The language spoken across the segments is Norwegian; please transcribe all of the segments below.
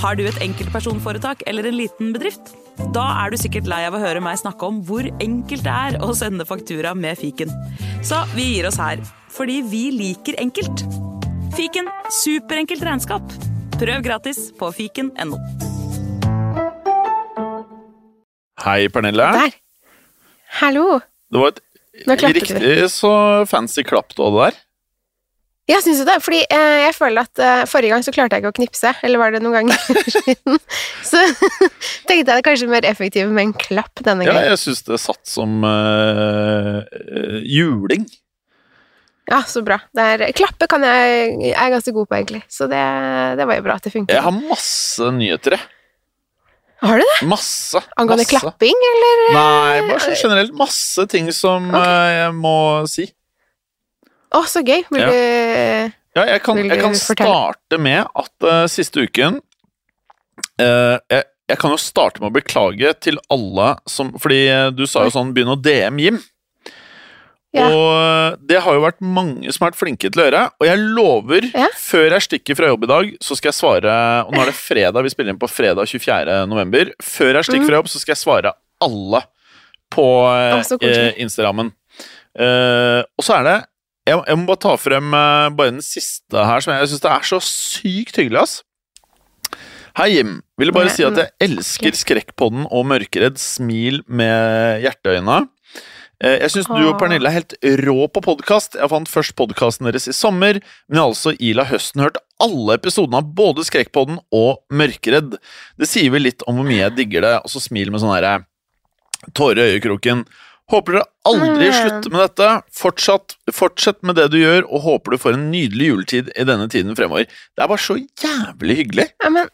Har du et enkeltpersonforetak eller en liten bedrift? Da er du sikkert lei av å høre meg snakke om hvor enkelt det er å sende faktura med fiken. Så vi gir oss her, fordi vi liker enkelt. Fiken superenkelt regnskap. Prøv gratis på fiken.no. Hei, Pernille. Der. Hallo. Det var et riktig det. så fancy klapp du hadde der. Ja, syns jo det? Fordi eh, jeg føler at eh, forrige gang så klarte jeg ikke å knipse, eller var det noen ganger siden? Så tenkte jeg det kanskje mer effektivt med en klapp denne gangen. Ja, jeg syns det satt som eh, juling. Ja, så bra. Det er, klappe kan jeg, jeg er ganske god på, egentlig. Så det, det var jo bra at det funker. Jeg har masse nyheter, jeg. Har du det? Masse. Angående masse. klapping, eller? Nei, bare sånn generelt masse ting som Ok. eh, jeg må si. Å, så gøy. Vil Ja. du Ja, jeg kan, jeg kan starte med at uh, siste uken uh, jeg, jeg kan jo starte med å beklage til alle som Fordi eh, du sa jo sånn Begynn å DM Jim. Ja. Og det har jo vært mange som har vært flinke til å gjøre. Og jeg lover, Ja. før jeg stikker fra jobb i dag, så skal jeg svare Og nå er det fredag, vi spiller inn på fredag 24. november. Før jeg stikker mm. fra jobb, så skal jeg svare alle på eh, Instagrammen. Eh, og så er det jeg, jeg må bare ta frem uh, bare den siste her, som jeg, jeg syns det er så sykt hyggelig, ass. Hei, Jim. Ville bare si at jeg elsker Skrekkpodden og Mørkeredd. Smil med hjerteøyne. Eh, Jeg syns du og Pernille er helt rå på podkast. Jeg fant først podkasten deres i sommer, men jeg har altså Ila høsten hørt alle episodene av både Skrekkpodden og Mørkeredd. Det sier vel litt om hvor mye jeg digger det, og så smil med sånn herre tårer i øyekroken. Håper dere aldri Mm. slutter med dette. Fortsatt, fortsett med det du gjør, og håper du får en nydelig juletid i denne tiden fremover. Det er bare så jævlig hyggelig. Ja, men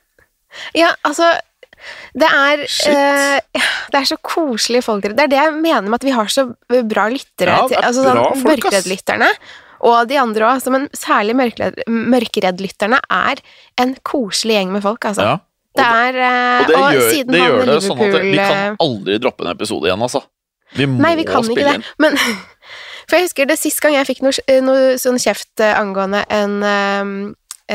Ja, altså Det er eh, Det er så koselige folk. Det er det jeg mener med at vi har så bra lyttere. Ja, det er altså, bra sånn, folk, ass. Mørkeredd-lytterne. Og de andre òg, men særlig mørkeredd- Mørkeredd-lytterne er en koselig gjeng med folk, altså. Ja. Det er eh, Og det og gjør, siden det, gjør det sånn at vi kan aldri droppe en episode igjen, altså. Vi må Nei, vi kan spille ikke det. inn. Men For jeg husker det sist gang jeg fikk noe, noe sånn kjeft eh, angående en, eh,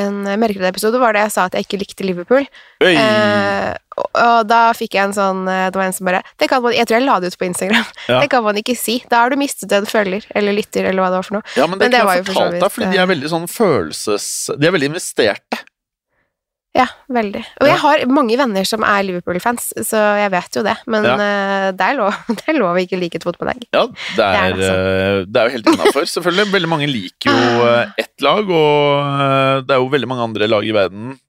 en Mørkeredd-episode, var det jeg sa at jeg ikke likte Liverpool. Eh, og, og da fikk jeg en sånn eh, Det var en som bare det kan man, Jeg tror jeg la det ut på Instagram. Ja. Det kan man ikke si. Da har du mistet en følger eller lytter, eller hva det var for noe. ja, men det, men det kunne var jeg jo for så fortalt deg, vidt, fordi de er veldig sånn følelses... De er veldig investerte. Ja, veldig. Og jeg har mange venner som er Liverpool-fans, så jeg vet jo det. Men Ja. eh, det, er lov, det er lov å ikke like et fotballag. Ja, det er, Det er det, eh, er jo helt innafor, selvfølgelig. Veldig mange liker jo eh, ett lag, og det er jo veldig mange andre lag i verden.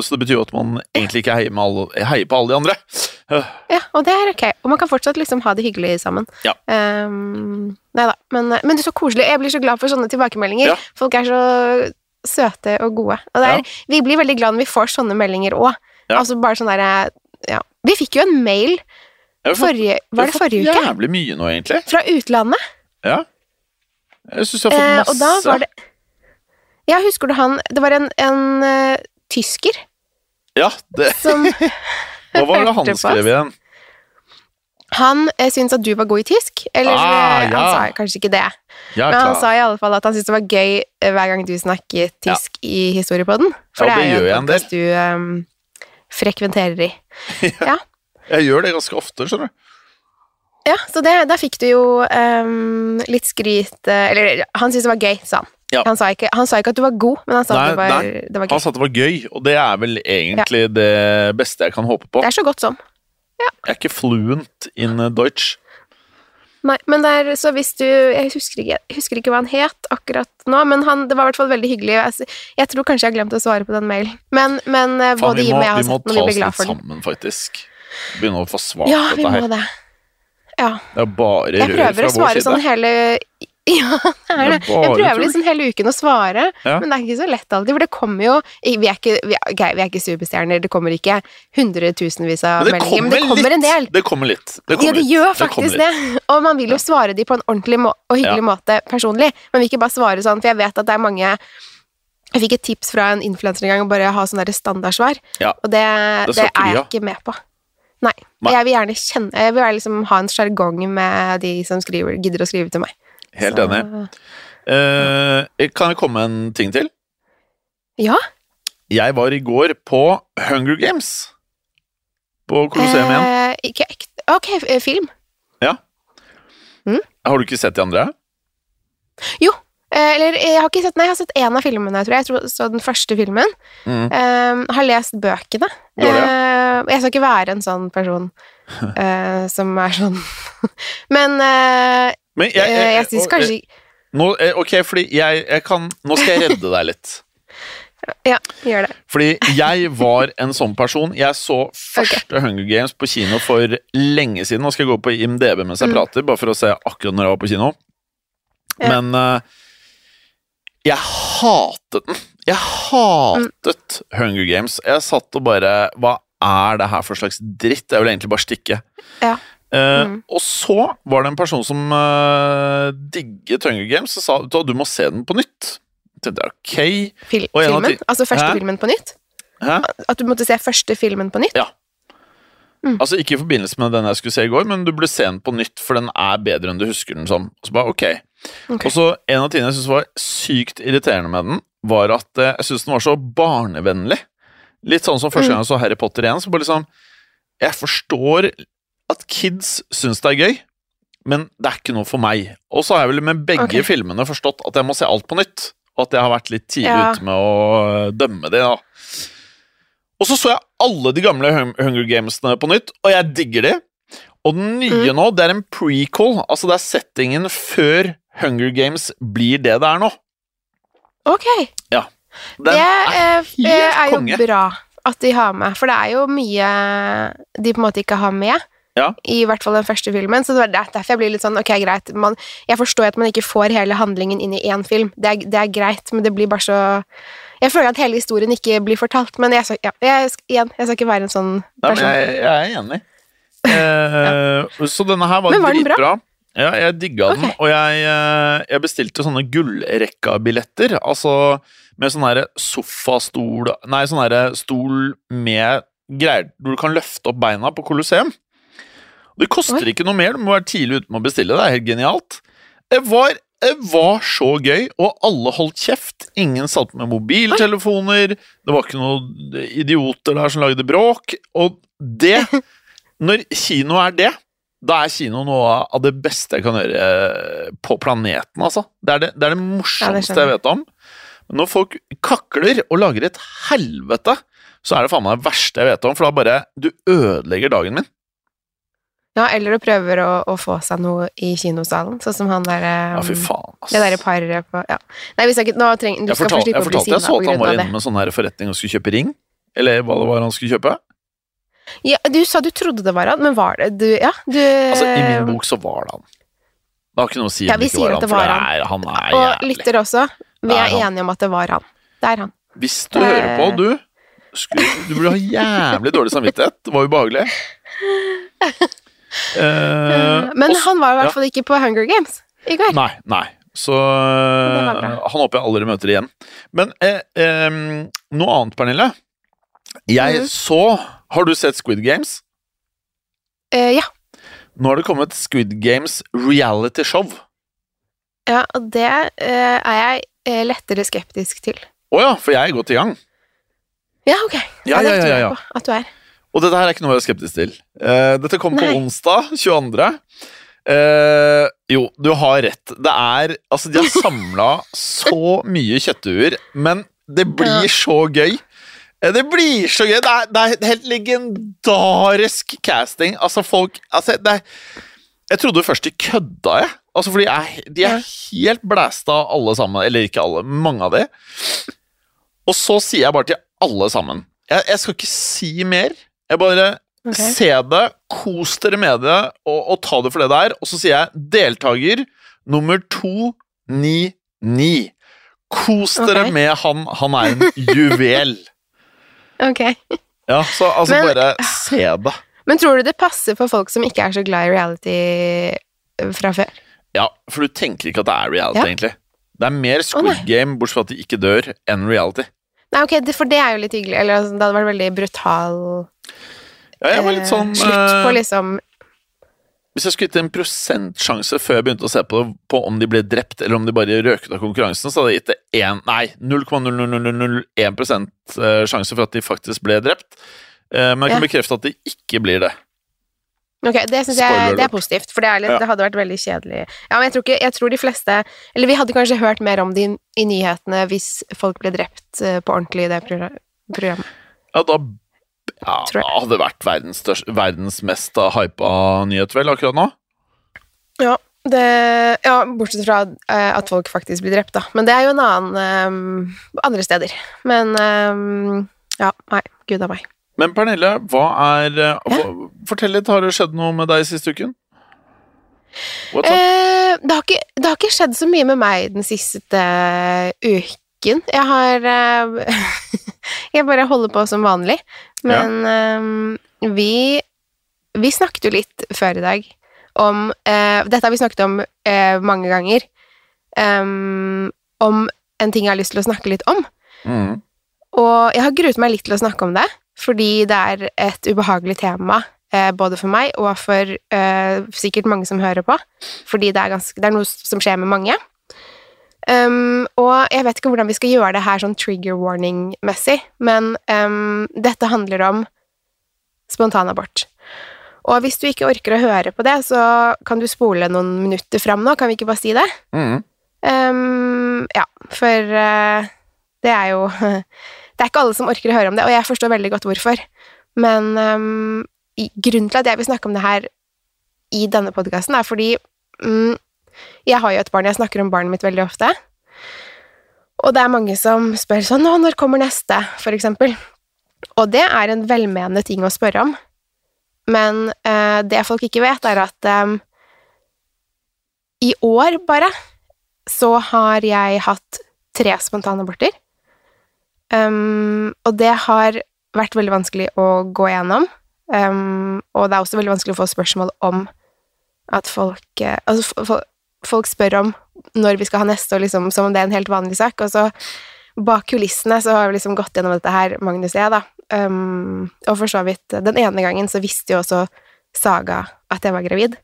Så det betyr jo at man egentlig ikke heier, alle, heier på alle de andre. Eh, Ja, og det er ok. Og man kan fortsatt liksom ha det hyggelig sammen. Ja. Um, nei da. Men, men det er så koselig. Jeg blir så glad for sånne tilbakemeldinger. Ja. Folk er så søte og gode. Og der, ja. vi blir veldig glad når vi får sånne meldinger òg. Ja. Altså bare sånn derre ja. Vi fikk jo en mail fått, forrige Var det forrige uke? jævlig mye nå, egentlig. Fra utlandet. Ja. Jeg syns jeg har Eh, fått og da masse. var det Ja, husker du han Det var en, en uh, tysker Ja, det, som hva var det han skrev igjen? Han uh, syntes at du var god i tysk. Eller Ah, eh, ja. han sa kanskje ikke det. Ja, Men han sa i alle fall at han syntes det var gøy eh, hver gang du snakket tysk i historiepodden. For Ja, det det er jo en podcast du um, frekventerer i. Jeg gjør det ganske ofte, skjønner du. Ja, så det, da fikk du jo um, litt skryt eh, Eller han syntes det var gøy, sa han. Ja. Han, sa ikke, han sa ikke at du var god, men han sa Nei, at det var, nei. det var Han sa at det var gøy, og det er vel egentlig det beste jeg kan håpe på. Det er så godt som. Jeg er ikke fluent in uh, Deutsch. Nei, men det er, så hvis du Jeg husker ikke, jeg husker ikke hva han het akkurat nå, men han, det var i hvert fall veldig hyggelig. Jeg, jeg tror kanskje jeg har glemt å svare på den mailen. Men, men eh, Faen, både vi Jim må, og jeg har vi må sett den, ta og vi oss blir glad for den. sammen, faktisk. Begynne å få svart Ja, vi dette må det. Ja. Det er bare Jeg prøver å svare sånn hele Ja, det er det. Jeg prøver liksom hele uken å svare, Ja. men det er ikke så lett alltid. For det kommer jo Vi er ikke, vi er, okay, vi er ikke superstjerner, det kommer ikke hundretusenvis av Men meldinger, men det kommer en del. Det kommer litt. Det kommer Ja, det litt. gjør faktisk det, det. Og man vil jo svare de på en ordentlig og hyggelig Ja. måte personlig. Man vil ikke bare svare sånn, for jeg vet at det er mange Jeg fikk et tips fra en influenser en gang å bare ha sånn derre standardsvar, Ja. og det, Det det, er jeg ha. ikke med på. Nei. Nei. Jeg vil gjerne kjenne Jeg vil liksom ha en sjargong med de som skriver, gidder å skrive til meg. Helt Så- enig. Eh, kan jeg komme med en ting til? Ja. jeg var i går på Hunger Games. På Colosseum igjen. Eh, ikke ekte Ok, eh, film. Har du ikke sett de andre? Jo. Eh, eller jeg har ikke sett Nei, jeg har sett én av filmene, tror jeg. Jeg tror så den første filmen. Mm. Eh, har lest bøkene. Det, Eh, jeg skal ikke være en sånn person eh, som er sånn Men eh, Men jeg, jeg syns kanskje nå, eh, Ok, fordi jeg, jeg kan Nå skal jeg redde deg litt. Ja, gjør det. Fordi jeg var en sånn person. Jeg så første Hunger Games på kino for lenge siden. Nå skal jeg gå på IMDb mens jeg Mm. prater, bare for å se akkurat når jeg var på kino. Ja. Men uh, jeg hatet den. Jeg hatet Hunger Games. Jeg satt og bare Hva er det her for slags dritt? Jeg vil egentlig bare stikke. Ja. Eh, Mm. Og så var det en person som uh, digget Hunger Games og sa at du må se den på nytt. Tenkte ok. Fil filmen? Altså første Hæ? filmen på nytt? Hæ? At du måtte se første filmen på nytt? Ja. Mm. Altså Ikke i forbindelse med den jeg skulle se i går, men du burde se den på nytt, for den er bedre enn du husker den som. Og så bare, ok. Ok. Og så En av tingene jeg syntes var sykt irriterende med den, var at eh, jeg syntes den var så barnevennlig. Litt sånn som første Mm. gang jeg så Harry Potter igjen. Så bare liksom Jeg forstår at kids syns det er gøy, men det er ikke noe for meg. Og så har jeg vel med begge okay. filmene forstått at jeg må se alt på nytt. Og at jeg har vært litt tidlig Ja. ute med å øh, dømme det. da. Og så så jeg alle de gamle Hung- Hunger Gamesene på nytt, og jeg digger de. Og den nye Mm. nå, det er en prequel. Altså det er settingen før Hunger Games blir det det er nå. Ok. Den det er eh, helt er jo konge. bra at de har med, for det er jo mye de på en måte ikke har med. Ja. I hvert fall den første filmen, så det var derfor jeg blir litt sånn Ok, greit, man, jeg forstår at man ikke får hele handlingen inn i én film. Det er, det er greit, men det blir bare så Jeg føler at hele historien ikke blir fortalt, men jeg, ja, jeg, igjen, jeg skal ikke være en sånn person. Nei, jeg, jeg er enig. Eh, Så denne her var, var den bra? dritbra. Ja, jeg digga den, og jeg, eh, jeg bestilte sånne gullrekka-billetter. Altså med sånn herre sofastol Nei, sånn herre stol med greier hvor du kan løfte opp beina på Colosseum. Det koster Oi. ikke noe mer, du må være tidlig ute med å bestille. Det er helt genialt. Det var, det var så gøy, og alle holdt kjeft. Ingen satt med mobiltelefoner. Det var ikke noen idioter der som lagde bråk. Og det Når kino er det, da er kino noe av det beste jeg kan gjøre på planeten, altså. Det er det, det, er det morsomste jeg vet om. Men når folk kakler og lager et helvete, så er det faen meg det verste jeg vet om, for da bare Du ødelegger dagen min. Ja, eller du prøver å, å få seg noe i kinosalen, sånn som han der Ja, fy um, faen, ass. Det derre paret på Ja. Nei, vi skal ikke Nå trenger Du Jeg skal få fortalte, jeg fortalte jeg så at han var inne med sånn her forretning og skulle kjøpe ring. Eller hva det var han skulle kjøpe. Ja, du sa du trodde det var han, men var det du Ja, du Altså, I min bok så var det han. Det har ikke noe å si om ja, det ikke var han, det for det er, han er Og lytter også. Vi er er enige om at det var han. Det er han. Hvis du hører på, du skulle, Du burde ha jævlig dårlig samvittighet. Det var ubehagelig. Eh, Men og han var i hvert fall ikke på Hunger Games i går. Nei, nei. Så eh, han håper jeg aldri møter igjen. Men eh, eh, noe annet, Pernille. Jeg mm. så Har du sett Squid Games? Eh, ja. Nå har det kommet Squid Games reality show. ja, og det eh, er jeg eh, lettere skeptisk til. Å ja, for jeg er godt i gang. Ja, ok. Ja, ja, ja, ja, ja. at du er. Og dette her er ikke noe jeg er skeptisk til. Uh, dette kom på Nei. onsdag 22. Uh, jo, du har rett. Det er Altså, de har samla så mye kjøttduer, men det blir så gøy. Eh, Det blir så gøy! Det er, det er helt legendarisk casting. Altså, folk altså, det er, Jeg trodde først de kødda, jeg. Altså, for de er, de er helt blæsta alle sammen. Eller ikke alle, mange av de. Og så sier jeg bare til alle sammen Jeg, jeg skal ikke si mer. Jeg bare okay. Se det, kos dere med det, og, og ta det for det det er. Og så sier jeg deltaker nummer 299. Kos dere okay. med han. Han er en juvel. Ok. Ja, så altså Men- bare se det. Men tror du det passer for folk som ikke er så glad i reality eh, fra før? Ja, for du tenker ikke at det er reality, Ja. egentlig. Det er mer Squid oh, Game, bortsett fra at de ikke dør, enn reality. Nei, ok, for det er jo litt hyggelig. Eller altså, det hadde vært veldig brutal Ja, jeg var litt eh, sånn Slutt på eh, liksom Hvis jeg skulle gitt en prosentsjanse før jeg begynte å se på det, på om de ble drept, eller om de bare røk ut av konkurransen, så hadde jeg gitt det én Nei, 0,00001 eh, sjanse for at de faktisk ble drept. Men jeg kan Ja. bekrefte at de ikke blir det. Ok, det synes jeg det er positivt, for det, er litt, Ja. det hadde vært veldig kjedelig. Ja, men jeg tror, ikke, jeg tror de fleste Eller vi hadde kanskje hørt mer om det i, nyhetene hvis folk ble drept på ordentlig i det programmet. Ja, da ja, jeg. hadde det vært verdens, største, verdens mest hypa nyhet, vel, akkurat nå? Ja, det, ja bortsett fra eh, at folk faktisk blir drept, da. Men det er jo en annen um, andre steder. Men um, ja, nei, gud a meg. Men Pernille, hva er hva, Fortell litt, har det skjedd noe med deg siste uken? Eh, det, har ikke, det har ikke skjedd så mye med meg den siste uken. Jeg har eh, Jeg bare holder på som vanlig. Men eh, vi Vi snakket jo litt før i dag om uh, Dette har vi snakket om uh, mange ganger. Um, om en ting jeg har lyst til å snakke litt om. Mm. Og jeg har gruet meg litt til å snakke om det, fordi det er et ubehagelig tema, både for meg og for uh, sikkert mange som hører på, fordi det er, ganske, det er noe som skjer med mange. Um, og jeg vet ikke hvordan vi skal gjøre det her sånn trigger warning-messig, men um, dette handler om spontanabort. Og hvis du ikke orker å høre på det, så kan du spole noen minutter fram nå, kan vi ikke bare si det? Mm. Um, ja, for uh, det er jo Det er ikke alle som orker å høre om det, og jeg forstår veldig godt hvorfor. Men grunnen til at jeg vil snakke om det her i denne podkasten, er fordi mm, jeg har jo et barn, jeg snakker om barnet mitt veldig ofte. Og det er mange som spør sånn 'Nå, når kommer neste?' for eksempel. Og det er en velmenende ting å spørre om. Men eh, det folk ikke vet, er at eh, i år bare så har jeg hatt tre spontanaborter. Um, og det har vært veldig vanskelig å gå gjennom. Um, og det er også veldig vanskelig å få spørsmål om at folk eh, Altså, folk spør om når vi skal ha neste, og liksom, som om det er en helt vanlig sak. Og så bak kulissene så har vi liksom gått gjennom dette her, Magnus og jeg, da. Um, og for så vidt Den ene gangen så visste jo også Saga at jeg var gravid.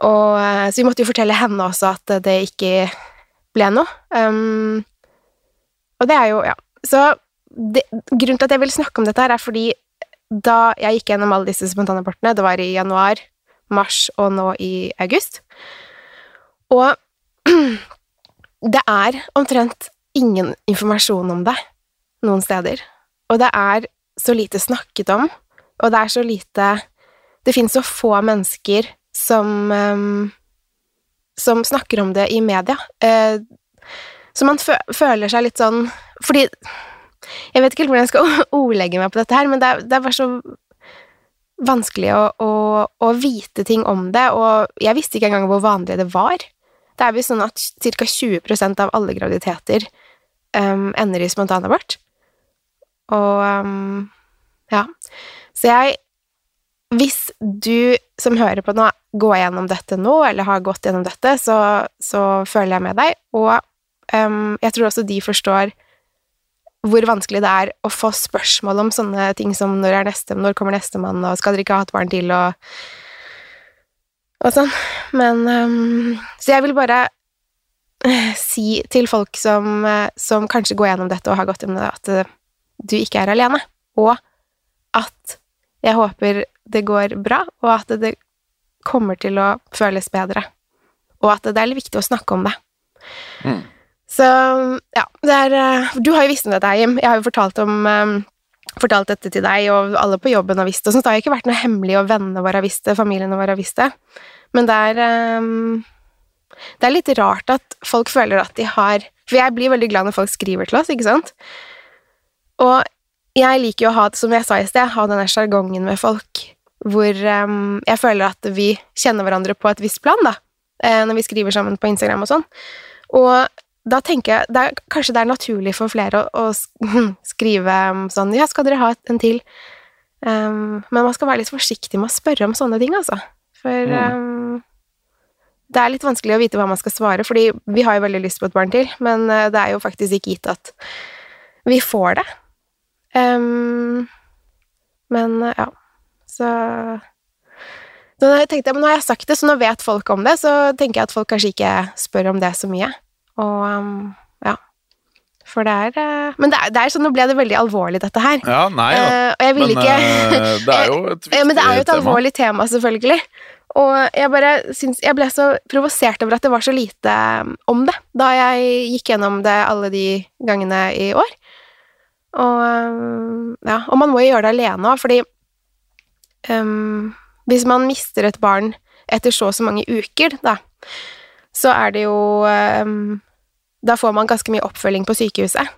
Og, eh, så vi måtte jo fortelle henne også at det ikke ble noe. Um, og det er jo, ja. Så det, grunnen til at jeg vil snakke om dette her, er fordi da jeg gikk gjennom alle disse spontanabortene, det var i januar, mars og nå i august, og det er omtrent ingen informasjon om det noen steder. Og det er så lite snakket om, og det er så lite Det finnes så få mennesker som um, som snakker om det i media. Uh, så man fø føler seg litt sånn Fordi Jeg vet ikke hvordan jeg skal ordlegge meg på dette her, men det er, det er bare så vanskelig å, å, å vite ting om det, og jeg visste ikke engang hvor vanlig det var. Det er visst sånn at ca. 20% av alle graviditeter um, ender i spontanabort. Og um, ja. Så jeg Hvis du som hører på nå, går gjennom dette nå, eller har gått gjennom dette, så, så føler jeg med deg, og um, jeg tror også de forstår hvor vanskelig det er å få spørsmål om sånne ting som når er neste, når kommer nestemann, og skal dere ikke ha et barn til, og og sånn. Men um, Så jeg vil bare eh, si til folk som, eh, som kanskje går gjennom dette og har gått gjennom det, at eh, du ikke er alene, og at jeg håper det går bra, og at det kommer til å føles bedre, og at det er litt viktig å snakke om det. Mm. Så ja, det er Du har jo visst om dette, Jim. Jeg har jo fortalt om eh, fortalt dette til deg, og alle på jobben har visst det. Det har ikke vært noe hemmelig, og vennene våre har visst det, familiene våre har visst det. Men det er um, Det er litt rart at folk føler at de har For jeg blir veldig glad når folk skriver til oss, ikke sant? Og jeg liker jo å ha, som jeg sa i sted, ha denne sjargongen med folk hvor um, jeg føler at vi kjenner hverandre på et visst plan, da, eh, når vi skriver sammen på Instagram og sånn. Og da tenker jeg det er, Kanskje det er naturlig for flere å, å skrive um, sånn Ja, skal dere ha en til? Um, men man skal være litt forsiktig med å spørre om sånne ting, altså. For um, det er litt vanskelig å vite hva man skal svare, fordi vi har jo veldig lyst på et barn til, men uh, det er jo faktisk ikke gitt at vi får det. Um, men uh, ja, så nå jeg, men nå har jeg sagt det, så nå vet folk om det, så tenker jeg at folk kanskje ikke spør om det så mye. Og um, ja. For det er uh, Men det er, det er sånn, nå ble det veldig alvorlig, dette her. Ja, nei ja. Uh, og jeg ville ikke eh, det er jo et viktig Ja, men det er jo et tema. alvorlig tema, selvfølgelig. Og jeg bare syns Jeg ble så provosert over at det var så lite um, om det da jeg gikk gjennom det alle de gangene i år. Og um, ja, og man må jo gjøre det alene òg, fordi um, hvis man mister et barn etter så og så mange uker, da, så er det jo um, Da får man ganske mye oppfølging på sykehuset.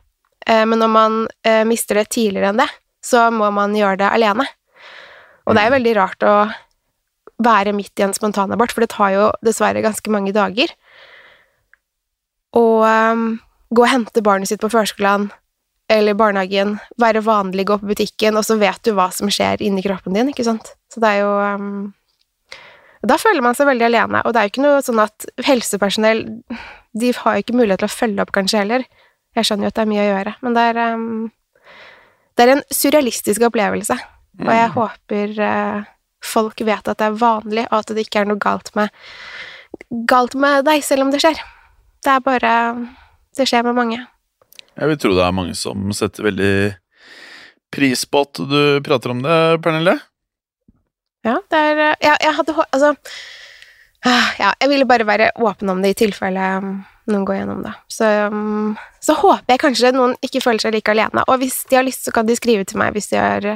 Eh, men når man eh, mister det tidligere enn det, så må man gjøre det alene. Og det er jo veldig rart å være midt i en spontanabort, for det tar jo dessverre ganske mange dager. Og um, gå og hente barnet sitt på førskolen eller barnehagen, være vanlig, gå på butikken, og så vet du hva som skjer inni kroppen din, ikke sant? Så det er jo um, Da føler man seg veldig alene, og det er jo ikke noe sånn at helsepersonell De har jo ikke mulighet til å følge opp, kanskje, heller. Jeg skjønner jo at det er mye å gjøre, men det er um, Det er en surrealistisk opplevelse, og jeg Mm. håper uh, folk vet at det er vanlig, og at det ikke er noe galt med galt med deg, selv om det skjer. Det er bare Det skjer med mange. Jeg vil tro det er mange som setter veldig pris på at du prater om det, Pernille. Ja, er eh, Ja, jeg hadde Altså ah, Ja, jeg ville bare være åpen om det i tilfelle um, noen går gjennom det. Så, um, så håper jeg kanskje noen ikke føler seg like alene. Og hvis de har lyst, så kan de skrive til meg hvis de har,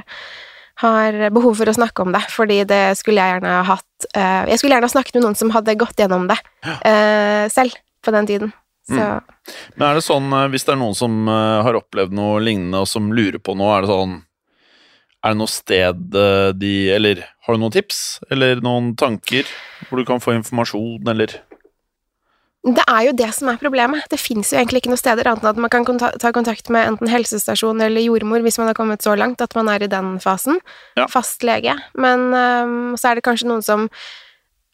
har behov for å snakke om det, fordi det skulle jeg gjerne ha hatt eh, Jeg skulle gjerne ha snakket med noen som hadde gått gjennom det ja. selv på den tiden. Så Men er det sånn, eh, hvis det er noen som eh, har opplevd noe lignende og som lurer på noe, er det sånn Er det noe sted eh, de Eller har du noen tips? Eller noen tanker hvor du kan få informasjon, eller Det er jo det som er problemet. Det fins jo egentlig ikke noe steder annet enn at man kan ta kontakt med enten helsestasjon eller jordmor hvis man har kommet så langt at man er i den fasen. Ja. Fastlege. Men um, så er det kanskje noen som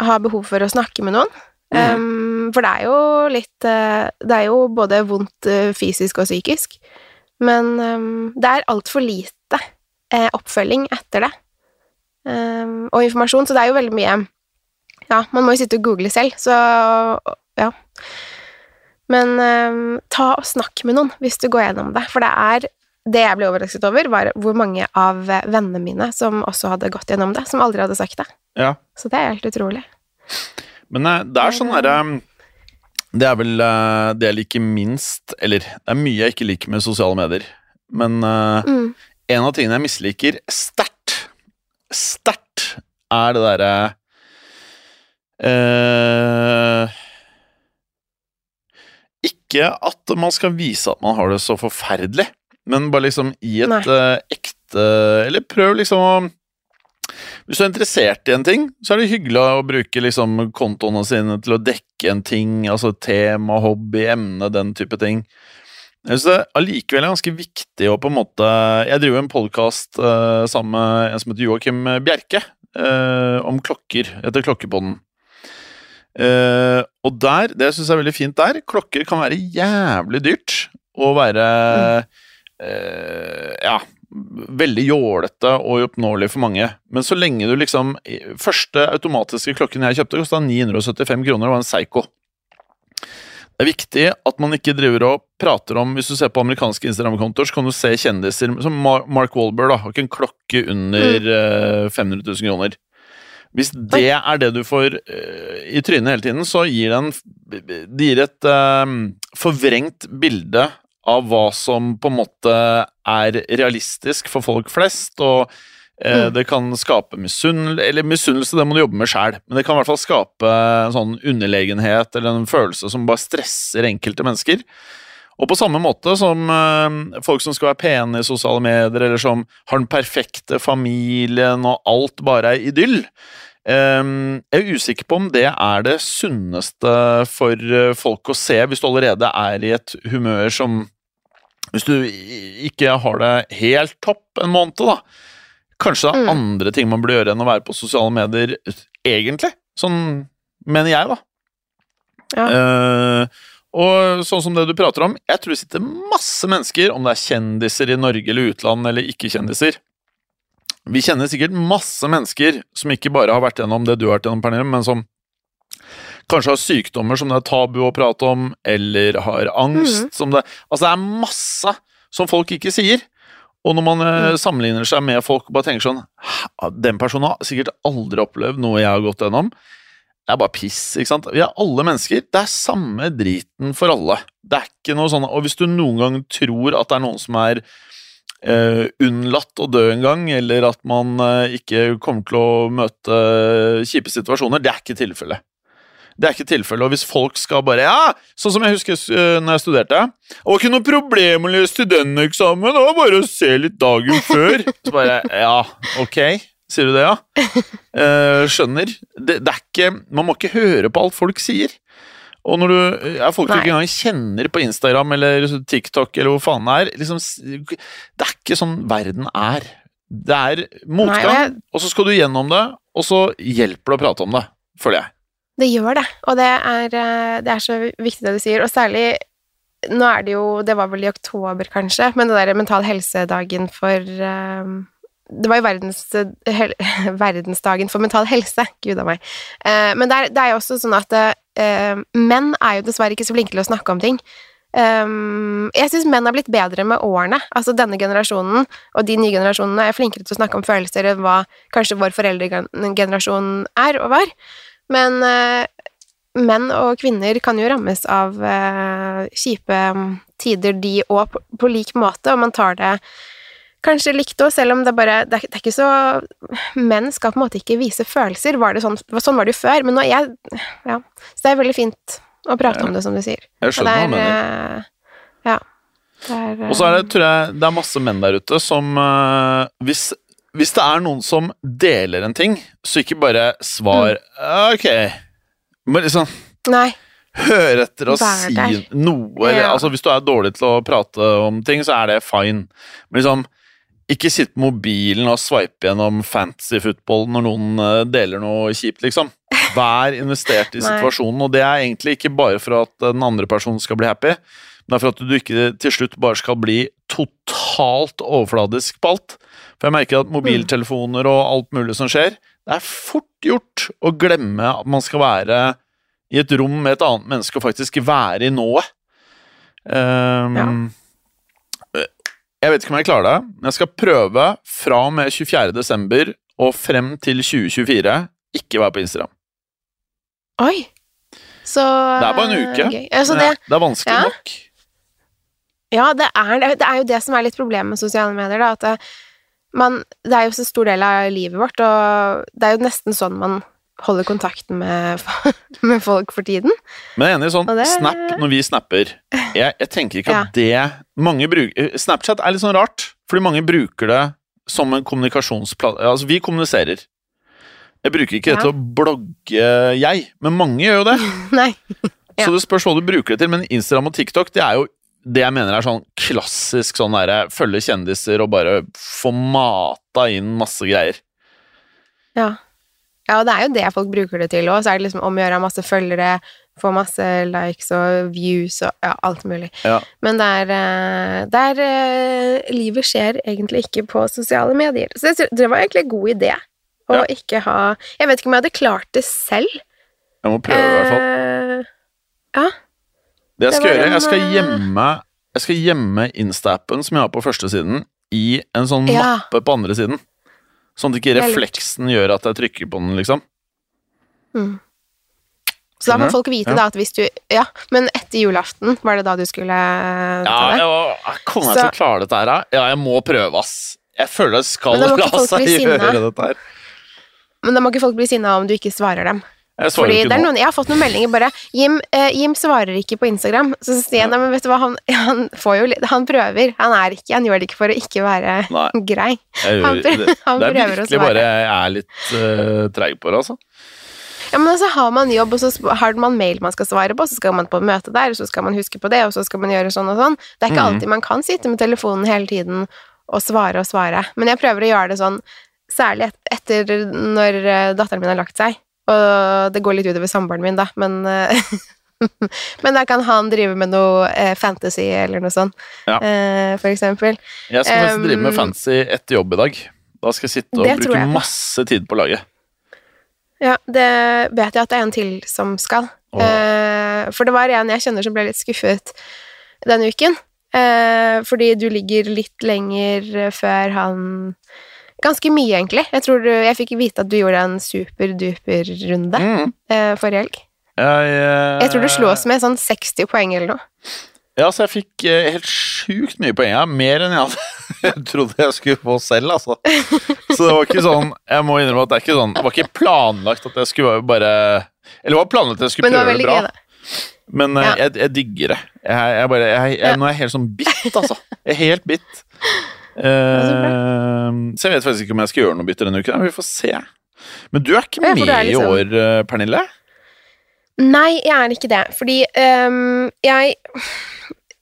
har behov for å snakke med noen. Mhm. Um, for det er jo litt øh, Det er jo både vondt øh, fysisk og psykisk. Men um, det er altfor lite eh, oppfølging etter det. Um, og informasjon, så det er jo veldig mye Ja, man må jo sitte og google selv, så ja. Men um, ta og snakk med noen hvis du går gjennom det, for det er det jeg ble overrasket over, var hvor mange av vennene mine som også hadde gått gjennom det, som aldri hadde sagt det. Ja. Så det er helt utrolig. Men eh, det er sånn herre Det er vel eh, det jeg liker minst Eller det er mye jeg ikke liker med sosiale medier. Men eh, Mm. En av tingene jeg misliker sterkt, sterkt, er det derre eh, Ikke at man skal vise at man har det så forferdelig, men bare liksom i et eh, ekte Eller prøv liksom å hvis du er interessert i en ting, så er det hyggelig å bruke liksom kontoene sine til å dekke en ting, altså tema, hobby, emne, den type ting. Jeg synes det allikevel er ganske viktig å på en måte Jeg driver en podkast sammen med en som heter Joakim Bjerke, uh, om klokker, etter Klokkepodden. Uh, og der, det syns jeg er veldig fint der, klokker kan være jævlig dyrt å være uh, Ja, veldig jålete og uoppnåelig for mange. Men så lenge du liksom Første automatiske klokken jeg kjøpte, kosta 975 kroner og var en Seigo. Det er viktig at man ikke driver og prater om Hvis du ser på amerikanske Instagram-kontoer, så kan du se kjendiser som Mark Wahlberg, da, har ikke en klokke under mm. 500 000 kroner. Hvis det er det du får eh, i trynet hele tiden, så gir det en Det gir et eh, forvrengt bilde av hva som på en måte er realistisk for folk flest, og eh, Mm. det kan skape misunnelse Eller misunnelse, det må du jobbe med sjæl, men det kan i hvert fall skape en sånn underlegenhet eller en følelse som bare stresser enkelte mennesker. Og på samme måte som eh, folk som skal være pene i sosiale medier, eller som har den perfekte familien, og alt bare er idyll. eh, jeg er usikker på om det er det sunneste for eh, folk å se, hvis du allerede er i et humør som Hvis du ikke har det helt topp en måned, da. Kanskje det er Mm. andre ting man burde gjøre enn å være på sosiale medier, egentlig. Sånn mener jeg, da. Ja. Uh, og sånn som det du prater om, jeg tror det sitter masse mennesker, om det er kjendiser i Norge eller utland eller ikke-kjendiser, Vi kjenner sikkert masse mennesker som ikke bare har vært gjennom det du har vært gjennom, Pernille, men som kanskje har sykdommer som det er tabu å prate om, eller har angst Mhm. som det Altså, det er masse som folk ikke sier. Og når man mm. sammenligner seg med folk og bare tenker sånn Den personen har sikkert aldri opplevd noe jeg har gått gjennom. Det er bare piss, ikke sant. Vi er alle mennesker. Det er samme driten for alle. Det er ikke noe sånn Og hvis du noen gang tror at det er noen som er eh, unnlatt å dø en gang, eller at man eh, ikke kommer til å møte kjipe situasjoner, det er ikke tilfellet. Det er ikke tilfellet, og hvis folk skal bare Ja, sånn som jeg husker uh, når jeg studerte. Det var ikke noe problem å lese studenteksamen, det var bare å se litt dagen før. Så bare Ja, ok. Sier du det, ja? Uh, skjønner. Det, det er ikke Man må ikke høre på alt folk sier. Og når du er folk du ikke engang kjenner på Instagram eller TikTok eller hvor faen det er liksom, Det er ikke sånn verden er. Det er motgang, Nei, jeg- og så skal du gjennom det, og så hjelper det å prate om det, føler jeg. Det gjør det, og det er, eh, det er så viktig det du sier, og særlig Nå er det jo Det var vel i oktober, kanskje, men det der mental helse-dagen for eh, Det var jo verdens, hel, verdensdagen for mental helse, gud a meg. Eh, men det er, det er jo også sånn at eh, menn er jo dessverre ikke så flinke til å snakke om ting. Jeg syns menn har blitt bedre med årene. Altså Denne generasjonen og de nye generasjonene er flinkere til å snakke om følelser enn hva kanskje vår foreldregenerasjon er og var. Men eh, menn og kvinner kan jo rammes av eh, kjipe mm, tider, de òg, på, lik måte, og man tar det kanskje likt òg, selv om det bare det er, det er ikke så Menn skal på en måte ikke vise følelser. Var det sånn, sånn var det jo før, men nå er jeg Ja. Så det er veldig fint å prate Ja. om det, som du sier. Jeg skjønner hva du mener. er, eh, Ja. Og så er det, tror jeg, det er masse menn der ute som hvis, hvis det er noen som deler en ting, så ikke bare svar mm. Ok. Men liksom Nei. hør etter og si noe. Eller, Ja. altså, hvis du er dårlig til å prate om ting, så er det fine. Men liksom ikke sitt på mobilen og swipe gjennom fantasy football når noen eh, deler noe kjipt, liksom. Vær investert i situasjonen, og det er egentlig ikke bare for at den andre personen skal bli happy, men det er for at du ikke til slutt bare skal bli totalt overfladisk på alt. For jeg merker at mobiltelefoner og alt mulig som skjer, det er fort gjort å glemme at man skal være i et rom med et annet menneske og faktisk være i nået. Ehm, Jeg vet ikke om jeg klarer det, men jeg skal prøve fra og med 24. desember og frem til 2024 ikke være på Instagram. Oi! Så Det er bare en uke. Okay. Altså, det, det er vanskelig ja. nok. Ja, det er, det er jo det som er litt problemet med sosiale medier, da, at det, man, det er jo så stor del av livet vårt, og det er jo nesten sånn man holder kontakten med, med folk for tiden. Men jeg er enig i sånn det- Snap når vi snapper. Jeg, jeg tenker ikke Ja. at det mange bruker, Snapchat er litt sånn rart, fordi mange bruker det som en kommunikasjonsplass Altså, vi kommuniserer. Jeg bruker ikke det til å blogge, jeg, men mange gjør jo det. Nei. Ja. Så det spørs hva du bruker det til, men Instagram og TikTok det er jo det jeg mener er sånn klassisk sånn derre følge kjendiser og bare få mata inn masse greier. Ja. ja, og det er jo det folk bruker det til òg. Så er det liksom om å gjøre masse følgere, få masse likes og views og ja, alt mulig. Ja. Men det er, eh, det er eh, Livet skjer egentlig ikke på sosiale medier. Så det, det var egentlig en god idé å Ja. ikke ha Jeg vet ikke om jeg hadde klart det selv. Jeg må prøve, i hvert fall. Eh, ja. Det jeg skal gjøre, jeg skal eh, gjemme Jeg skal gjemme Insta-appen som jeg har på første siden, i en sånn Ja. mappe på andre siden. Sånn at ikke refleksen gjør at jeg trykker på den, liksom. Mm. Så da må folk vite Ja. da at hvis du Ja, men etter julaften, var det da du skulle Ja, ta det? jeg, kommer jeg til å klare dette her? Ja, jeg må prøve, ass. Jeg føler jeg skal la seg gjøre dette her. Men da må ikke folk bli sinna om du ikke svarer dem. Jeg svarer Fordi ikke det er nå. noen, Jeg har fått noen meldinger bare Jim, eh, Jim svarer ikke på Instagram. Så sier jeg nei, men vet du hva, han, han får jo litt Han prøver. Han er ikke Han gjør det ikke for å ikke være Nei, grei. jeg, Han gjør- prøver- det, han det er prøver å virkelig svare. bare jeg er litt uh, treig på det, altså. Ja, men så har man jobb, og så sp- har man mail man skal svare på, så skal man på møte der, og så skal man huske på det, og så skal man gjøre sånn og sånn. Det er ikke Mhm. alltid man kan sitte med telefonen hele tiden og svare og svare. Men jeg prøver å gjøre det sånn, særlig et, etter når eh, datteren min har lagt seg. Og det går litt utover samboeren min, da, men eh, Men da kan han drive med noe eh, fantasy eller noe sånt, Ja. eh, for eksempel. Jeg skal faktisk drive med fantasy etter jobb i dag. Da skal jeg sitte og bruke jeg masse tid på laget. Ja, det vet jeg at det er en til som skal. Eh, for det var en jeg kjenner som ble litt skuffet denne uken. Fordi du ligger litt lenger før han Ganske mye, egentlig. Jeg tror du, jeg fikk vite at du gjorde en super-duper runde Mm. uh, forrige helg. Jeg, eh, Jeg tror du slo oss med sånn 60 poeng eller noe. Ja, så jeg fikk uh, helt sjukt mye poeng. Ja, mer enn jeg hadde jeg trodde jeg skulle få selv, altså. Så det var ikke sånn Jeg må innrømme at det er ikke sånn Det var ikke planlagt at jeg skulle bare Eller det var planlagt at jeg skulle prøve det bra. gøy. Men uh, Ja. jeg, jeg digger det. Jeg, jeg bare. Nå er jeg helt sånn bitt, altså. Jeg er helt bitt. Eh, så jeg vet faktisk ikke om jeg skal gjøre noe bytte denne uken. Vi får se. Men du er ikke med er liksom... i år, eh, Pernille? Nei, jeg er ikke det. Fordi um, jeg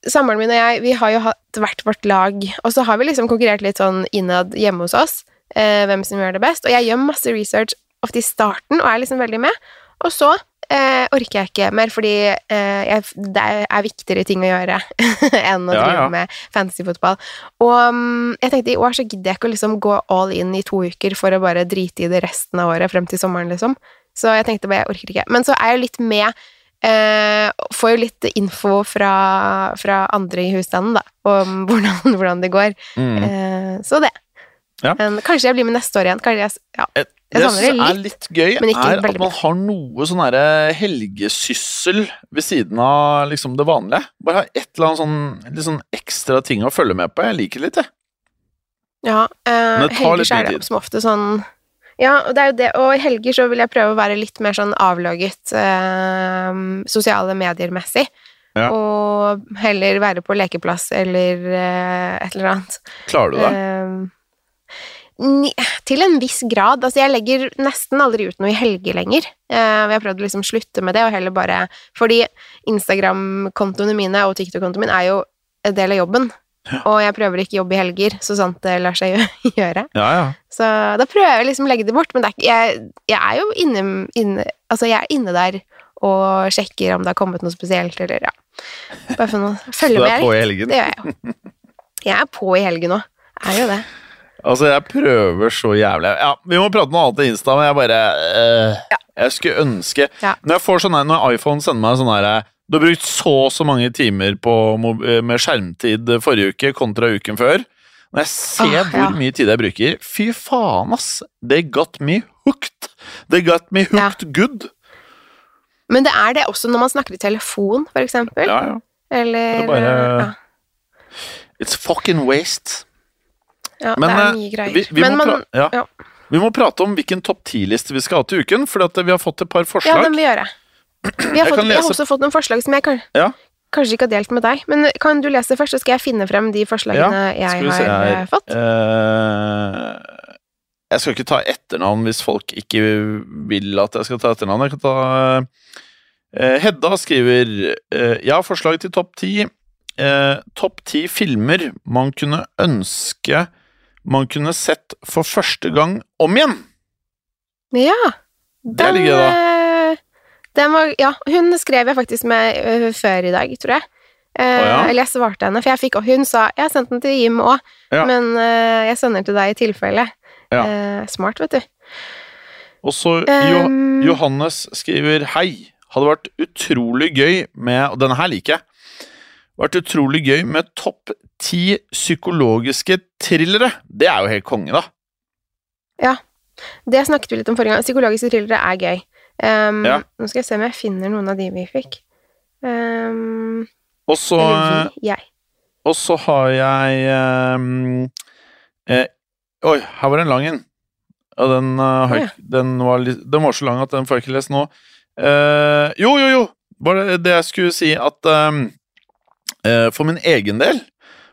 Samboeren min og jeg, vi har jo hatt hvert vårt lag, og så har vi liksom konkurrert litt sånn innad hjemme hos oss, uh, hvem som gjør det best. Og jeg gjør masse research ofte i starten, og er liksom veldig med. Og så eh, orker jeg ikke mer, fordi eh, jeg, det er viktigere ting å gjøre enn å Ja, drive ja. med fantasyfotball. Og um, jeg tenkte i år så gidder jeg ikke å liksom gå all in i to uker for å bare drite i det resten av året frem til sommeren, liksom. Så jeg tenkte bare, jeg orker ikke. Men så er jeg jo litt med eh, Får jo litt info fra, fra andre i husstanden, da, om hvordan, hvordan det går. Mm. Eh, så det. Ja. Um, kanskje jeg blir med neste år igjen. Kanskje jeg, ja. Et- Jeg Det som er litt, gøy, er at man har noe sånn helgesyssel ved siden av liksom det vanlige. Bare ha et eller annet sånn, litt sånn ekstra ting å følge med på. Jeg liker det litt, jeg. Ja, tar helger så er det som ofte sånn Ja, og det er jo det, og i helger så vil jeg prøve å være litt mer sånn avlogget eh, sosiale medier-messig. Ja. Og heller være på lekeplass eller eh, et eller annet. Klarer du det? Eh, til en viss grad. Altså, jeg legger nesten aldri ut noe i helger lenger. Jeg vi har prøvd å liksom slutte med det, og heller bare Fordi Instagram-kontoene mine og TikTok-kontoen min er jo en del av jobben. Og jeg prøver ikke jobbe i helger, så sant det lar seg gjø- gjøre. Ja, ja. Så da prøver jeg liksom å legge det bort, men det er jeg, jeg er jo inne, inne Altså, jeg er inne der og sjekker om det har kommet noe spesielt, eller ja. Bare for å Så du er på i helgen? Det gjør jeg jo. Jeg er på i helgen òg. Er jo det. Altså, jeg prøver så jævlig Ja, vi må prate noe annet i Insta, men jeg bare øh, Jeg skulle ønske Ja. Når jeg får sånn her, når iPhone sender meg sånn her Du har brukt så og så mange timer på, eh, med skjermtid forrige uke kontra uken før. Når jeg ser ah, hvor ja. mye tid jeg bruker Fy faen, ass! They got me hooked! They got me hooked good! Men det er det også når man snakker i telefon, for eksempel. Ja, ja. Eller Det er bare- ja, It's fucking waste. Ja, Men, det er eh, mye greier. Vi, vi, Men må man, pra ja. ja. vi må prate om hvilken topp ti-liste vi skal ha til uken, for vi har fått et par forslag. ja, det den vil gjøre. Vi har, Jeg fått, kan jeg har også fått noen forslag som jeg kan, Ja. kanskje ikke har delt med deg. Men kan du lese først, så skal jeg finne frem de forslagene ja, jeg har her. eh, fått. Uh, jeg skal ikke ta etternavn hvis folk ikke vil at jeg skal ta etternavn. Jeg kan ta uh, Hedda skriver uh, Jeg har forslag til topp ti. Eh, topp ti filmer man kunne ønske man kunne sett for første gang om igjen. Ja. Det er litt gøy, da. eh, Den var, ja, hun skrev jeg faktisk med øh, før i dag, tror jeg. Uh, oh, ja? Eller jeg svarte henne, for jeg fikk, og hun sa Jeg har sendt den til Jim òg, Ja. men uh, jeg sender til deg i tilfelle. Ja. Uh, smart, vet du. Og så jo, Um, Johannes skriver Hei, hadde vært utrolig gøy med Og denne her liker jeg. Vært utrolig gøy med topp ti psykologiske thrillere. Det er jo helt konge, da. Ja. Det snakket vi litt om forrige gang. Psykologiske thrillere er gøy. Um, Ja. Nå skal jeg se om jeg finner noen av de vi fikk. Um, Og så. Og så har jeg um, eh, Oi, her var det en lang en. Ja, den, uh, Å, den, var litt, den var så lang at den får jeg ikke lest nå. Uh, jo, jo, jo! Bare det jeg skulle si at eh, For min egen del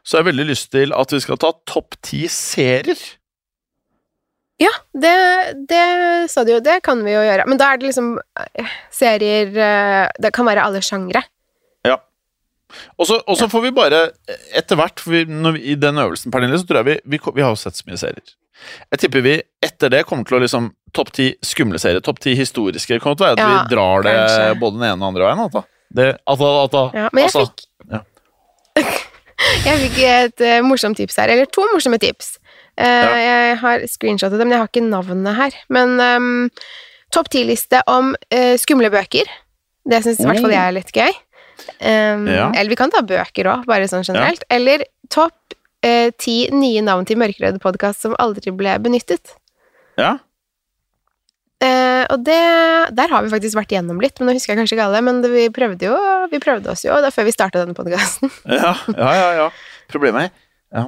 så har jeg veldig lyst til at vi skal ta topp ti serier. Ja, det, det sa du jo. Det kan vi jo gjøre. Men da er det liksom eh, serier eh, Det kan være alle sjangre. Så og så får vi bare, etter hvert vi, når vi, I den øvelsen, Pernille, så tror jeg vi, vi Vi har jo sett så mye serier. Jeg tipper vi etter det kommer til å liksom Topp ti skumle serier, topp ti historiske. Det kommer til å være at Ja, vi drar det kanskje. både den ene og den andre veien. At da. Det, at da Ja, men jeg altså, fikk ja. Jeg fikk et uh, morsomt tips her, eller to morsomme tips. Eh, Jeg har screenshotet dem, men jeg har ikke navnet her. Men um, topp ti-liste om uh, skumle bøker. Det syns i hvert fall jeg er litt gøy. Um, Ja. Eller vi kan ta bøker òg, bare sånn generelt. Eller topp ti nye navn til Mørkerød podkast som aldri ble benyttet. Ja. Eh, og det, der har vi faktisk vært gjennom litt, men nå husker jeg kanskje ikke alle. Men det, vi prøvde jo, vi prøvde oss jo da før vi starta denne podkasten. Ja, ja, ja. ja. Problemet er ja.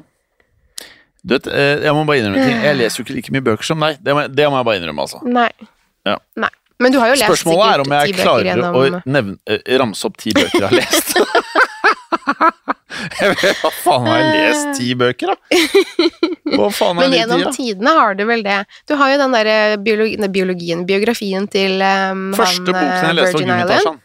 Du vet, eh, jeg må bare innrømme ting. Jeg leser jo ikke like mye bøker som deg. Det må, det må jeg bare innrømme, altså. Nei. Ja. Nei. Men du har jo lest Spørsmålet er om jeg klarer gjennom å nevne, eh, ramse opp ti bøker jeg har lest. Jeg vet, Hva faen har jeg lest ti bøker, da? Hva faen er Men gjennom ti, tidene har du vel det. Du har jo den derre biologi, biologien, biografien til um. Første han, boken eh, jeg leste var Virgin Gummitasjan.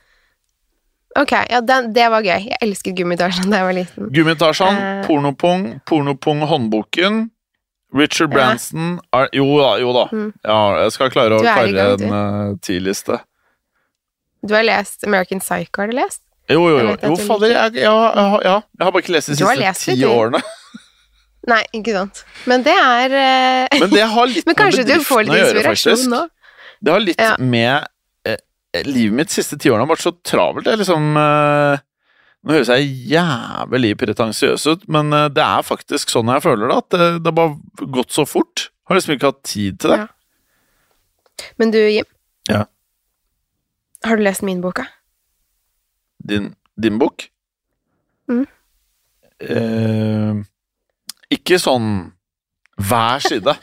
Ok, ja, den, det var gøy. Jeg elsket Gummitasjen da jeg var liten. Gummitasjan, uh, Pornopung, Pornopung-håndboken. Richard Ja. Branson er, Jo da, jo da. Mm. Ja, jeg skal klare å klare en uh, ti-liste. Du har lest American Psycho, har du lest? Jo, jo, jo. jo fader, jeg, ja, ja, ja. jeg har bare ikke lest de siste ti årene. Nei, ikke sant. Men det er uh... Men det har litt med kanskje du får litt å gjøre, faktisk. nå? Det har litt Ja. med eh, Livet mitt de siste ti årene har vært så travelt. Det er liksom eh, Nå høres jeg jævlig pretensiøs ut, men eh, det er faktisk sånn jeg føler det. At det, det har bare gått så fort. Har liksom ikke hatt tid til det. Ja. Men du, Jim. Ja. Har du lest min bok, da? Din, din bok? Mm. Eh, ikke sånn hver side.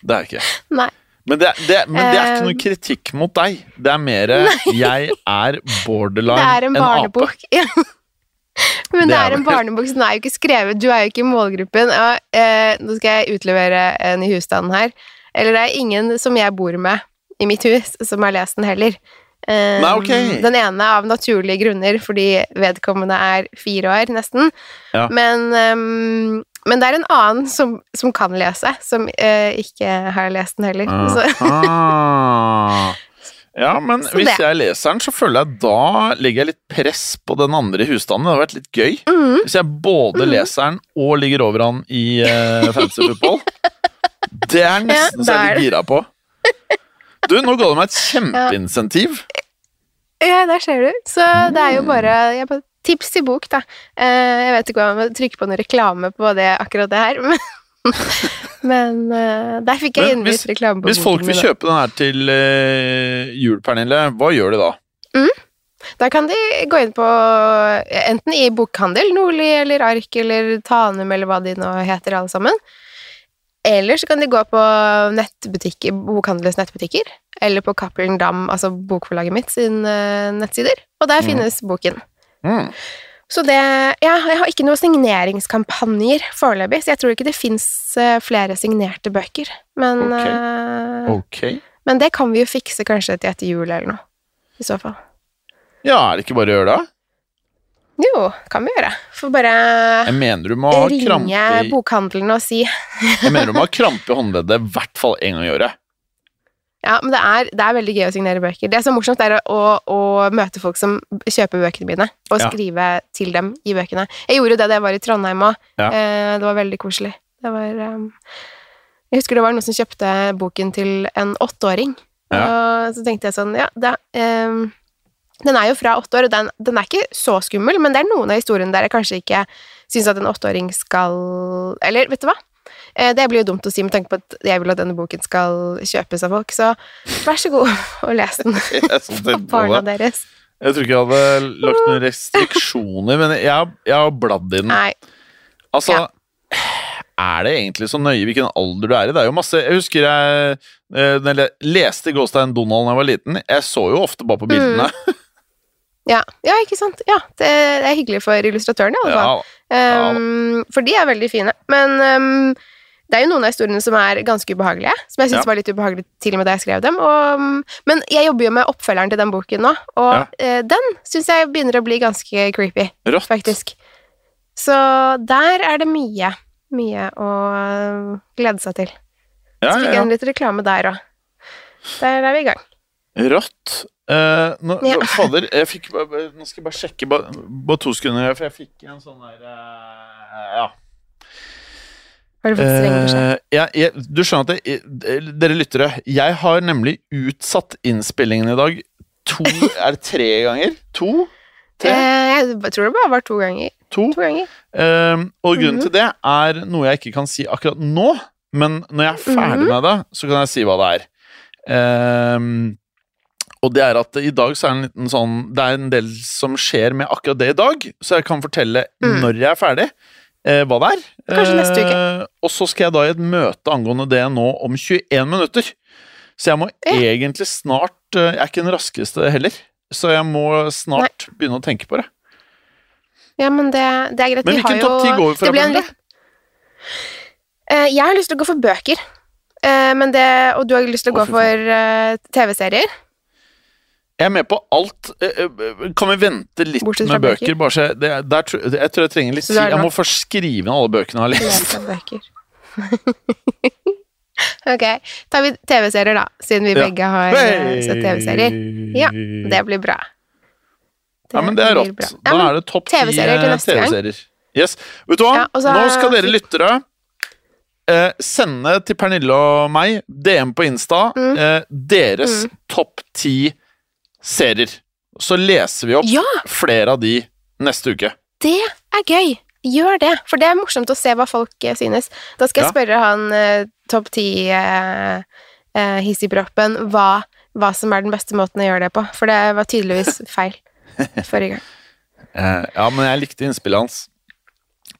Det er ikke. Nei. Men det, det, men det er ikke Eh, noe kritikk mot deg. Det er mer jeg er borderline Det er en ape. barnebok. Ja. Men Det det er er en barnebok, så den er jo ikke skrevet Du er jo ikke i målgruppen. Og, eh, nå skal jeg utlevere en i husstanden her. Eller det er ingen som jeg bor med i mitt hus, som har lest den heller. Eh, Nei, okay. Den ene av naturlige grunner, fordi vedkommende er fire år, nesten. Ja. Men, um, men det er en annen som, som kan lese, som uh, ikke har lest den heller. Så. Ja, men Så hvis det. jeg leser den, så føler jeg da legger jeg litt press på den andre i husstanden. Det har vært litt gøy. Mhm. Hvis jeg både Mhm. leser den og ligger over han i uh, fantasy football. Det er nesten så jeg litt gira på. Du, nå ga du meg et kjempeinsentiv. Ja, der ser du. Så det er jo bare, jeg bare Tips til bok, da. Eh, jeg vet ikke om jeg må trykke på noe reklame på det, akkurat det her, men, men uh, der fikk jeg Men reklameboken. reklame Hvis folk vil kjøpe den her til uh, jul, Pernille, hva gjør de da? Da kan de gå inn på enten i bokhandel, Nordli eller Ark eller Tanum eller hva de nå heter alle sammen. Eller så kan de gå på nettbutikker, bokhandelens nettbutikker. Eller på Cappelen Dam, altså bokforlaget mitt, sin eh, nettsider. Og der Mm. finnes boken. Mm. Så det Ja, jeg har ikke noen signeringskampanjer foreløpig, så jeg tror ikke det fins flere signerte bøker. Men, okay. Okay. Ok. men det kan vi jo fikse kanskje til etter jul eller noe. I så fall. Ja, er det ikke bare å gjøre det? Jo, kan vi gjøre. Får bare ringe krampe i, bokhandelen og si jeg mener du må ha krampe i håndleddet i hvert fall en gang i året. Ja, men det er, det er veldig gøy å signere bøker. Det som er morsomt, er å, å møte folk som kjøper bøkene mine, og Ja. skrive til dem i bøkene. Jeg gjorde det da jeg var i Trondheim òg. Ja. Eh, det var veldig koselig. Det var eh, Jeg husker det var noen som kjøpte boken til en åtteåring. Og så tenkte jeg sånn Ja, det, um, den er jo fra åtte år, og den, den er ikke så skummel, men det er noen av historiene der jeg kanskje ikke syns at en åtteåring skal Eller, vet du hva? Eh, Det blir jo dumt å si med tanke på at jeg vil at denne boken skal kjøpes av folk, så vær så god og les den på barna deres. Jeg tror ikke jeg hadde lagt noen restriksjoner, men jeg, har- jeg har bladd i den. Nei. Altså, Ja. er det egentlig så nøye hvilken alder du er i? Det er jo masse Jeg husker jeg eh, jeg leste Gåstein Donald da jeg var liten, jeg så jo ofte bare på bildene. Ja. ja, ikke sant? Ja, det, er hyggelig for illustratørene, i alle fall. Ja, Um, for de er veldig fine. Men um, det er jo noen av historiene som er ganske ubehagelige, som jeg syns Ja. var litt ubehagelig til og med da jeg skrev dem. Og, men jeg jobber jo med oppfølgeren til den boken nå, og Ja. eh, den syns jeg begynner å bli ganske creepy, rått. faktisk. Så der er det mye, mye å uh, glede seg til. Ja, Så fikk jeg en litt reklame der òg. Der er vi i gang. Rått. Eh, nå, Ja. Fader, jeg fikk bare- Nå skal jeg bare sjekke bare, bare to sekunder, for jeg fikk en sånn der eh, Ja. Har du fått beskjed? Eh, jeg, jeg, du skjønner at eh, Dere lyttere, jeg har nemlig utsatt innspillingen i dag to Er det tre ganger? To? Tre? Uh, jeg tror det bare var to ganger. To? To ganger. Uh, og grunnen Mhm. til det er noe jeg ikke kan si akkurat nå, men når jeg er ferdig Mhm. med det, så kan jeg si hva det er. Ehm, og det er at i dag så er det en liten sånn Det er en del som skjer med akkurat det i dag, så jeg kan fortelle Mm. når jeg er ferdig. Eh, hva det er. Kanskje neste uke. Eh, og så skal jeg da i et møte angående det nå om 21 minutter. Så jeg må Ja. egentlig snart eh, Jeg er ikke den raskeste heller, så jeg må snart begynne å tenke på det. Ja, men det, det er greit. Men hvilken topp ti går vi for? en? Eh, jeg har lyst til å gå for bøker. Men det, og du har lyst til å gå for TV-serier. Jeg er med på alt. Eh, eh, Kan vi vente litt med bøker? bøker. Så, det, der, jeg tror jeg trenger litt tid. Jeg må først skrive ned alle bøkene jeg har lest. Ok, tar vi TV-serier da, siden vi Ja. begge har hey! sett TV-serier. Ja, Det blir bra. ja, men det er rått. Da er det topp ti TV-serier. Yes. Vet du hva? Ja, så- Nå skal dere lyttere eh, sende til Pernille og meg, DM på Insta, Mm. eh, deres topp ti serier. Så leser vi opp Ja, flere av de neste uke. det er gøy! Gjør det, for det er morsomt å se hva folk eh, synes. Da skal jeg Ja. spørre han eh, topp ti eh, eh, hissigproppen hva, hva som er den beste måten å gjøre det på, for det var tydeligvis feil forrige gang. Eh, ja, men jeg likte innspillet hans.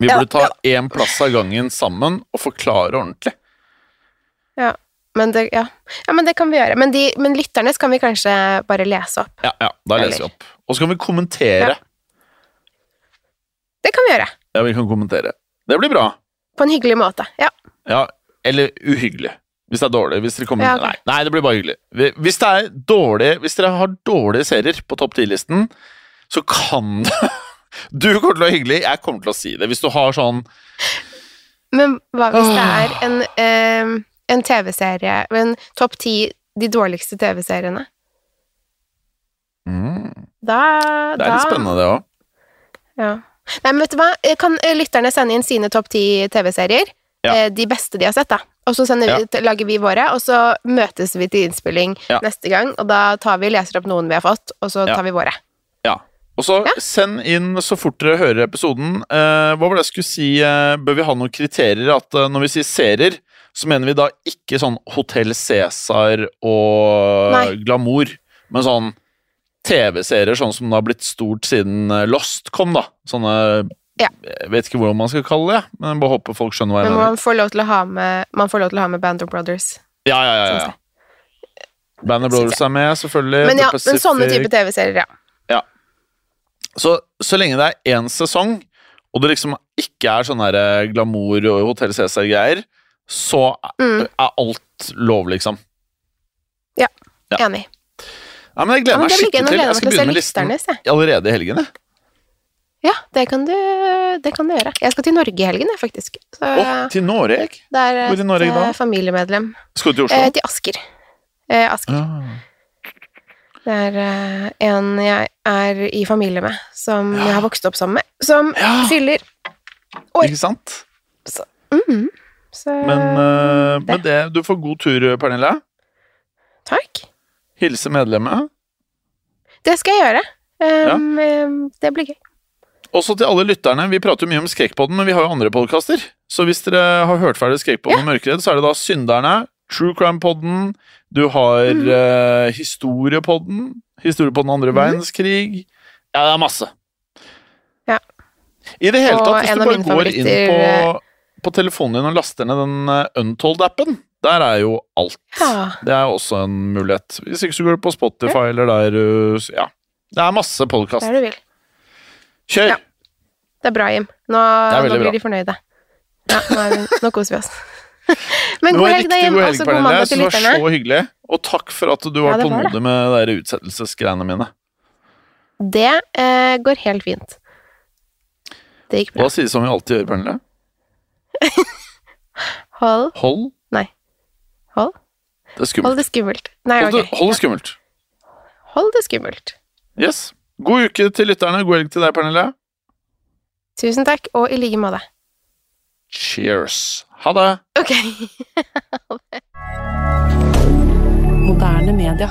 Vi Ja, burde ta én plass av gangen sammen og forklare ordentlig. Ja, men det, ja. ja, men det kan vi gjøre. Men, de, men lytternes kan vi kanskje bare lese opp. Ja, ja, da Eller- leser vi opp. Og så kan vi kommentere. Ja. Det kan vi gjøre. Ja, vi kan kommentere. Det blir bra. På en hyggelig måte. Ja. Ja, eller uhyggelig. Hvis det er dårlig. Hvis dere kommer Ja, okay. nei, nei, det blir bare hyggelig. Hvis det er dårlig Hvis dere har dårlige serier på topp 10-listen, så kan det Du kommer til å være hyggelig, jeg kommer til å si det. Hvis du har sånn Men hva hvis det er en, eh, en TV-serie En topp ti de dårligste TV-seriene? mm, Da, Det er litt spennende, det òg. Ja. Nei, men vet du hva? Kan eh, lytterne sende inn sine topp ti TV-serier? Ja. Eh, De beste de har sett, da. Og så vi, lager vi våre, og så møtes vi til innspilling Ja. neste gang. Og da tar vi leser opp noen vi har fått, og så tar vi våre. Ja. Og så send inn så fort dere hører episoden. Eh, hva var det jeg skulle si? Eh, bør vi ha noen kriterier? At eh, når vi sier serier, så mener vi da ikke sånn Hotell Cæsar og Nei. glamour, men sånn TV-serier sånn som det har blitt stort siden eh, Lost kom, da. Sånne Ja. Jeg vet ikke hvordan man skal kalle det, men jeg bare håper folk skjønner hva jeg Men mener. man får lov til å ha med, man får lov til å ha med Band of Brothers. Ja, ja, ja. ja. Band of Brothers er med, selvfølgelig. Men ja, men sånne type TV-serier, ja. Så, så lenge det er én sesong, og det liksom ikke er sånn eh, glamour og Hotell Cæsar-greier, så Mm. er alt lov, liksom. Ja. Enig. Ja, men jeg Ja, gleder men meg skikkelig til. Jeg skal begynne med listen allerede i helgen. Ja, det kan, du, det kan du gjøre. Jeg skal til Norge i helgen, faktisk. Så Å, til Norge? det er hvor i Norge da? eh, familiemedlem. Skal du til Oslo? Eh, til Asker. Eh, Asker. Ja. Det er eh, en jeg er i familie med, som jeg har vokst opp sammen med, som Ja. fyller år. Ikke sant? Mhm. Så Men uh, det. med det, du får god tur, Pernille. Takk. Hilse medlemmet. Det skal jeg gjøre. Um, ja. Det blir gøy. Også til alle lytterne. Vi prater jo mye om Skrekkpodden, men vi har jo andre podkaster. Så hvis dere har hørt ferdig Skrekkpodden og Mørkeredd, så er det da Synderne, True Crime-podden, du har mm. uh, Historiepodden, Historiepodden andre mm. verdenskrig Ja, det er masse. Ja. I det hele Og tatt, hvis du bare går inn på, på telefonen din og laster ned den eh, Untold-appen, der er jo alt. Ja. Det er også en mulighet. Hvis ikke så går du på Spotify eller der Ja. Det er masse podkast. er du vil. Kjør! Ja. Det er bra, Jim. Nå, nå blir de fornøyde. Ja, nå, er vi, nå koser vi oss. Men god helg, da, Jim. god Og helg, god Pernille. mandag til synes det var så hyggelig. Og takk for at du var Ja, var tålmodig med de utsettelsesgreiene mine. Det eh, går helt fint. Det gikk bra. Hva det som vi alltid gjør, Pernille. Hold, Hold hold, det skummelt. hold det skummelt. Nei, Hold det, okay. hold det skummelt. Hold det skummelt. Yes. God uke til lytterne. God helg til deg, Pernille. Tusen takk, og i like måte. Cheers. Ha det! Ok. Moderne media.